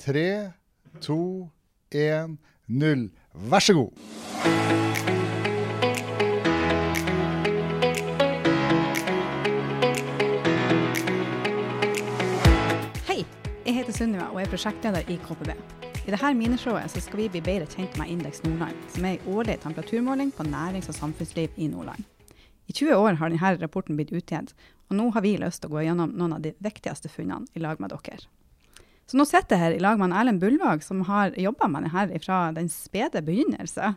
Tre, to, én, null. Vær så god. Hei, jeg heter Sunniva og er prosjektleder i KPB. I dette minishowet skal vi bli bedre kjent med Indeks Nordland, som er en årlig temperaturmåling på nærings- og samfunnsliv i Nordland. I 20 år har denne rapporten blitt utgitt, og nå har vi lyst til å gå gjennom noen av de viktigste funnene i lag med dere. Så nå sitter jeg her i lag med Erlend Bullvåg, som har jobba med denne fra den spede begynnelse.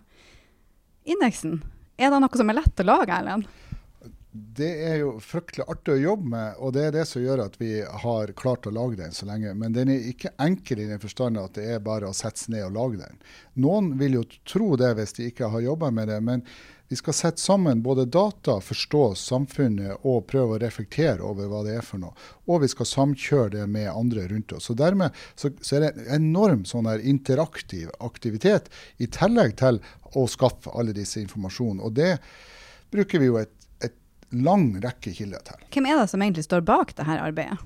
Indeksen, er det noe som er lett å lage, Erlend? Det er jo fryktelig artig å jobbe med, og det er det som gjør at vi har klart å lage den så lenge. Men den er ikke enkel i den forstand at det er bare å sette seg ned og lage den. Noen vil jo tro det hvis de ikke har jobba med det, men vi skal sette sammen både data, forstå samfunnet og prøve å reflektere over hva det er for noe. Og vi skal samkjøre det med andre rundt oss. Så Dermed så, så er det en enorm sånn interaktiv aktivitet, i tillegg til å skaffe alle disse informasjonene. Og det bruker vi jo et lang rekke kilder til. Hvem er det som egentlig står bak dette arbeidet?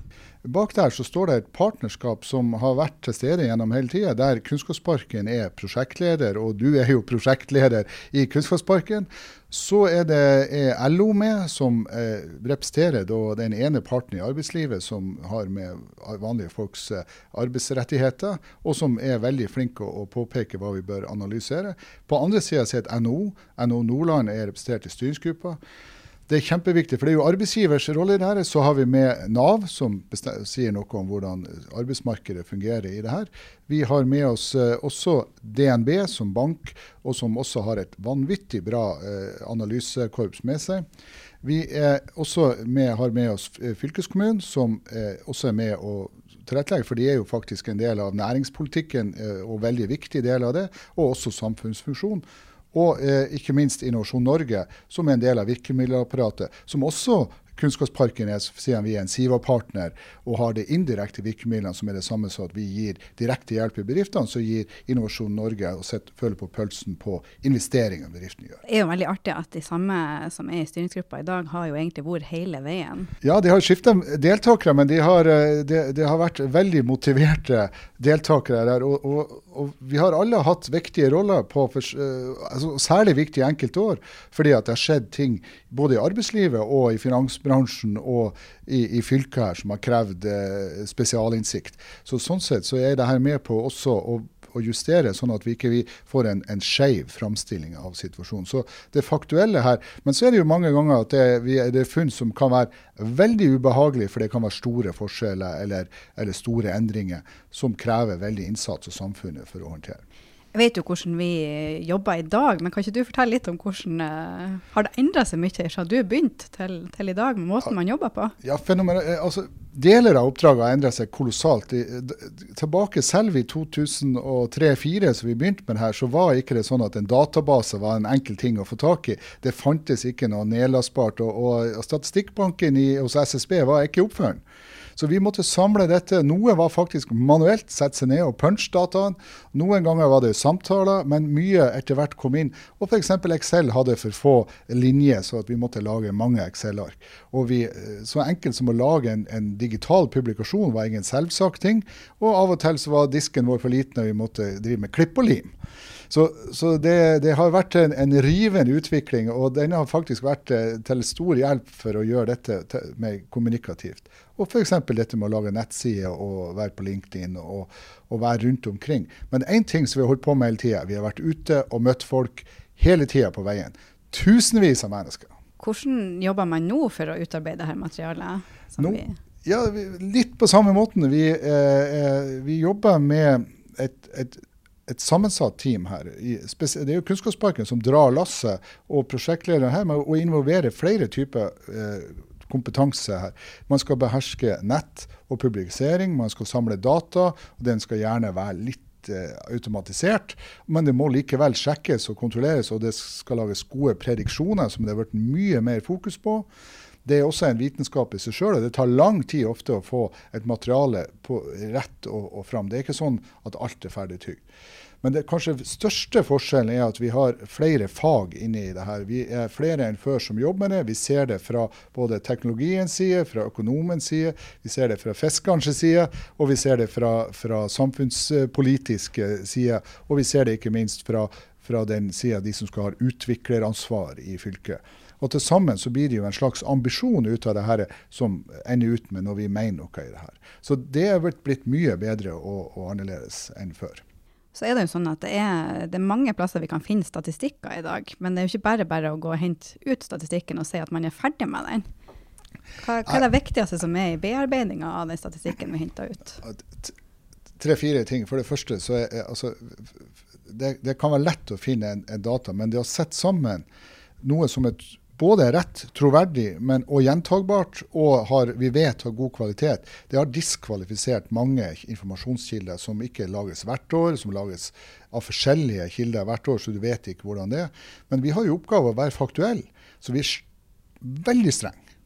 Bak der så står det et partnerskap som har vært til stede gjennom hele tida, der Kunnskapsparken er prosjektleder, og du er jo prosjektleder i Kunnskapsparken. Så er det er LO med, som eh, representerer den ene parten i arbeidslivet som har med vanlige folks eh, arbeidsrettigheter, og som er veldig flink å, å påpeke hva vi bør analysere. På andre sida sitter NHO. NHO Nordland er representert i styringsgruppa. Det er kjempeviktig, for det er jo arbeidsgivers rolle i det her. Så har vi med Nav, som sier noe om hvordan arbeidsmarkedet fungerer i det her. Vi har med oss eh, også DNB som bank, og som også har et vanvittig bra eh, analysekorps med seg. Vi med, har med oss eh, fylkeskommunen, som også er med å tilrettelegge, for de er jo faktisk en del av næringspolitikken og veldig viktig del av det, og også samfunnsfunksjon. Og eh, ikke minst Innovasjon Norge, som er en del av virkemiddelapparatet, som også Kunnskapsparken er, siden vi er en Siva-partner og har de indirekte virkemidlene som er det samme som at vi gir direkte hjelp i bedriftene, så gir Innovasjon Norge og sett, føler på pølsen på investeringene bedriftene gjør. Det er jo veldig artig at de samme som er i styringsgruppa i dag, har jo egentlig vært hele veien. Ja, de har skifta deltakere, men de har, eh, de, de har, vært veldig motiverte deltakere der. og, og og vi har alle hatt viktige roller, på, uh, altså, særlig viktige enkelte år, fordi at det har skjedd ting både i arbeidslivet og i finansbransjen og i, i fylket her som har krevd eh, spesialinnsikt. Så Sånn sett så er det her med på også å å justere, sånn at vi ikke vi får en, en skeiv framstilling av situasjonen. Så det faktuelle her, Men så er det jo mange ganger at det, vi, det er funn som kan være veldig ubehagelige, for det kan være store forskjeller eller, eller store endringer som krever veldig innsats av samfunnet for å håndtere. Jeg vet jo hvordan vi jobber i dag, men kan ikke du fortelle litt om hvordan uh, Har det endra seg mye fra du begynte til, til, i dag, med måten man jobber på? Ja, eh, altså, Deler av oppdraget har endra seg kolossalt. Tilbake selv i 2003-2004, så vi begynte med det her, så var ikke det sånn at en database var en enkel ting å få tak i. Det fantes ikke noe nedlastbart. Og, og Statistikkbanken i, hos SSB var ikke oppført. Så vi måtte samle dette. Noe var faktisk manuelt, sette seg ned og punche dataen. Noen ganger var det samtaler, men mye etter hvert kom inn. Og f.eks. Excel hadde for få linjer, så vi måtte lage mange Excel-ark. Og vi, eh, Så enkelt som å lage en, en digital publikasjon var ingen selvsagt ting. Og av og til så var disken vår for liten, og vi måtte drive med klipp og lim. Så, så det, det, har vært en, en, rivende utvikling, og den har faktisk vært eh, til stor hjelp for å gjøre dette til, mer kommunikativt. Og f.eks. dette med å lage nettsider og være på LinkedIn og, og være rundt omkring. Men én ting som vi har holdt på med hele tida, vi har vært ute og møtt folk hele tida på veien. Tusenvis av mennesker. Hvordan jobber man nå for å utarbeide dette materialet? Nå, ja, litt på samme måten. Vi, eh, eh vi jobber med et, et et sammensatt team her. Det er jo Kunnskapsparken som drar lasset, og prosjektlederen her med å involvere flere typer eh, kompetanse her. Man skal beherske nett og publisering, man skal samle data, og den skal gjerne være litt eh, automatisert. Men det må likevel sjekkes og kontrolleres, og det skal lages gode prediksjoner, som det har vært mye mer fokus på. Det er også en vitenskap i seg sjøl. Det tar lang tid ofte å få et materiale på rett og, og fram. Det er ikke sånn at alt er ferdig tygd. Men det kanskje største forskjellen er at vi har flere fag inne i det her. Vi er flere enn før som jobber med det. Vi ser det fra både teknologiens side, fra økonomens side, vi ser det fra fiskernes side, og vi ser det fra, fra samfunnspolitiske side. Og vi ser det ikke minst fra, fra den sida de som skal ha utvikleransvar i fylket. Og til sammen så blir det jo en slags ambisjon ut av det her som ender ut med når vi mener noe i det her. Så det er blitt mye bedre og, og annerledes enn før så er det jo sånn at det er, det er, mange plasser vi kan finne statistikker i dag. Men det er jo ikke bare bare å gå og hente ut statistikken og si at man er ferdig med den. Hva, hva er det viktigste som er i bearbeidinga av den statistikken vi henter ut? Tre-fire ting. For det første så er altså, det, det, kan være lett å finne en, en data, men det å sette sammen noe som et både rett, troverdig men, og gjentagbart, og har, vi vet har god kvalitet, det har diskvalifisert mange informasjonskilder som ikke lages hvert år, som lages av forskjellige kilder hvert år, så du vet ikke hvordan det er. Men vi har jo oppgave å være faktuelle, så vi er veldig strenge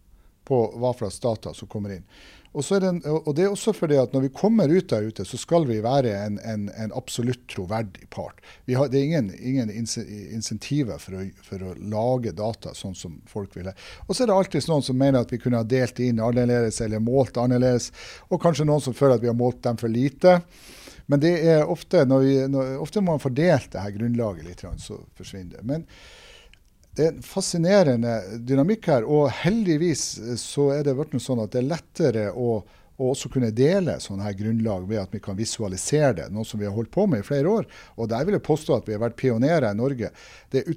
på hva slags data som kommer inn. Og, det, og, det er også fordi at når vi kommer ut der ute, så skal vi være en, en, en absolutt troverdig part. Har, det er ingen, ingen insentiver for for å, lage data sånn som folk ville. Og så er det alltid noen som mener at vi kunne ha delt inn annerledes eller målt annerledes. Og kanskje noen som føler at vi har målt dem for lite. Men det er ofte når, vi, når ofte må man fordele dette grunnlaget litt, så forsvinner det. Men det er en fascinerende dynamikk her. Og heldigvis eh, så er det blitt sånn at det er lettere å, å også kunne dele sånne her grunnlag ved at vi kan visualisere det, noe som vi har holdt på med i flere år. Og der vil jeg påstå at vi har vært pionerer i Norge. Det er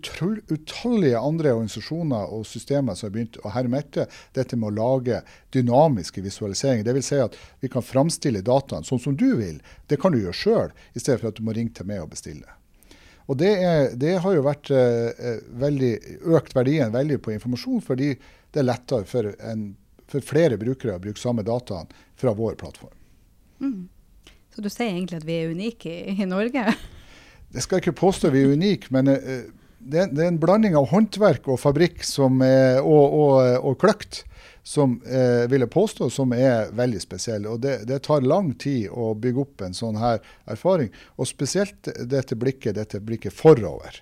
utallige andre organisasjoner og systemer som har begynt å herme etter dette med å lage dynamiske visualiseringer. Dvs. Si at vi kan framstille dataen sånn som du vil. Det kan du gjøre sjøl, i stedet for at du må ringe til meg og bestille. Og det, er, det har jo vært eh, eh, veldig, økt verdien veldig på informasjon, fordi det er lettere for, en, for flere brukere å bruke samme dataen fra vår plattform. Mm. Så du sier egentlig at vi er unike i, i Norge? Det skal jeg ikke påstå vi er unike, men det, det, er en blanding av håndverk og fabrikk som, og, og, og kløkt som eh, vil jeg påstå som er veldig spesiell. Og det, det, tar lang tid å bygge opp en sånn her erfaring. Og spesielt dette blikket, dette blikket forover.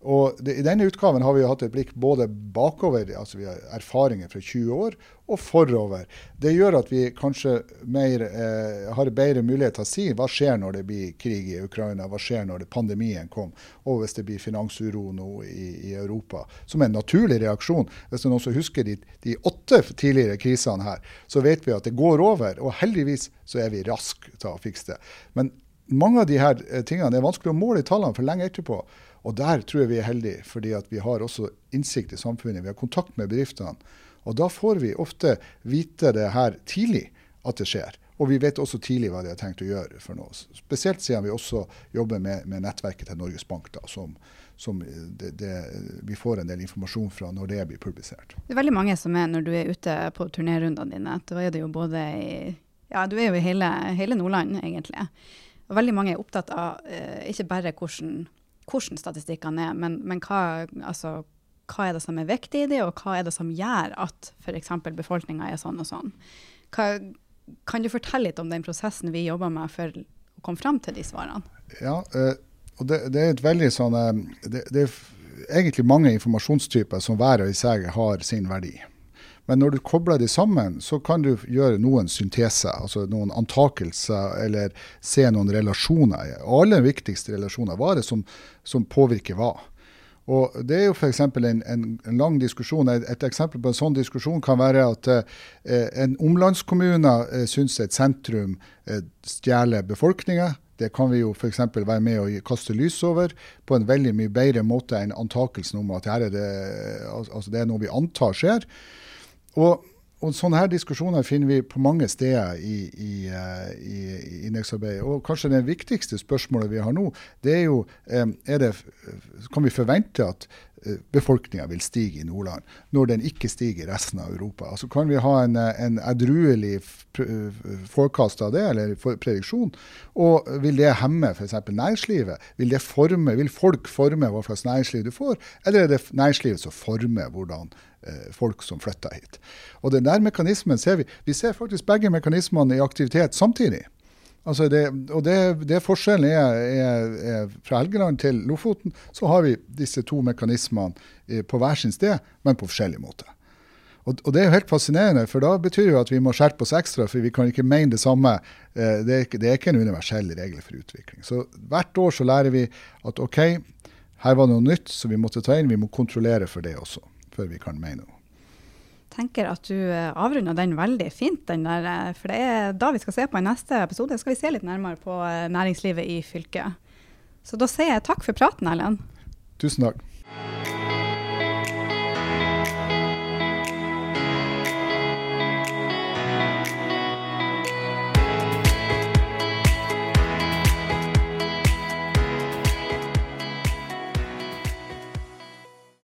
Og det, I denne utgaven har vi hatt et blikk både bakover, altså vi har erfaringer fra 20 år, og forover. Det gjør at vi kanskje mer, eh, har bedre mulighet til å si hva skjer når det blir krig i Ukraina, hva skjer når det, pandemien kom, og hvis det blir finansuro nå i, i, Europa. Som en naturlig reaksjon. Hvis noen som husker de, de, åtte tidligere krisene her, så vet vi at det går over. Og heldigvis så er vi raske til å fikse det. Men mange av de her eh, tingene er vanskelig å måle i tallene for lenge etterpå. Og der tror jeg vi er heldige, fordi vi har også innsikt i samfunnet. Vi har kontakt med bedriftene. Og da får vi ofte vite det her tidlig, at det skjer. Og vi vet også tidlig hva de har tenkt å gjøre for noe. Spesielt siden vi også jobber med, med nettverket til Norges Bank, da, som, som det, det, vi får en del informasjon fra når det blir publisert. Det er veldig mange som er når du er ute på turnérundene dine. Da er det jo både i ja, du er jo i hele, hele Nordland, egentlig. Og veldig mange er opptatt av eh, ikke bare hvordan hvordan statistikkene er, men, men hva, altså, hva, er det som er viktig i det, og hva er det som gjør at f.eks. befolkninga er sånn og sånn. Hva, kan du fortelle litt om den prosessen vi jobber med for å komme fram til de svarene? Ja, uh, og det, det, er et veldig sånn uh, det, det, er egentlig mange informasjonstyper som hver og seg har sin verdi. Men når du kobler de sammen, så kan du gjøre noen synteser, altså noen antakelser, eller se noen relasjoner. Og aller viktigste relasjoner, hva er det som, som påvirker hva? Og Det er jo f.eks. En, en, lang diskusjon. Et, et, eksempel på en sånn diskusjon kan være at eh, en omlandskommune eh, syns et sentrum eh, stjeler befolkninga. Det kan vi jo f.eks. være med å kaste lys over på en veldig mye bedre måte enn antakelsen om at det, altså det er noe vi antar skjer. Og, og sånne her diskusjoner finner vi på mange steder i, i, eh, i, i indeksarbeidet. Og kanskje det viktigste spørsmålet vi har nå, det er jo eh, er det, Kan vi forvente at befolkninga vil stige i Nordland, når den ikke stiger i resten av Europa. Altså Kan vi ha en, en edruelig forecast av det, eller prediksjon? Og vil det hemme f.eks. næringslivet? Vil, det forme, vil folk forme hva slags næringsliv du får, eller er det næringslivet som former hvordan eh, folk som flytter hit? Og den der mekanismen ser vi. Vi ser faktisk begge mekanismene i aktivitet samtidig. Altså det, og det, det forskjellen er, er, er, fra Helgeland til Lofoten, så har vi disse to mekanismene eh, på hver sin sted, men på forskjellig måte. Og, og, Det er jo helt fascinerende, for da betyr det at vi må skjerpe oss ekstra, for vi kan ikke mene det samme. Eh, det er, det er ikke en universell regel for utvikling. Så Hvert år så lærer vi at OK, her var det noe nytt som vi måtte ta inn. Vi må kontrollere for det også, før vi kan mene noe tenker at du avrunda den veldig fint, den der, eh, for det er da vi skal se på i neste episode. skal vi se litt nærmere på eh, næringslivet i fylket. Så da sier jeg takk for praten, Erlend. Tusen takk.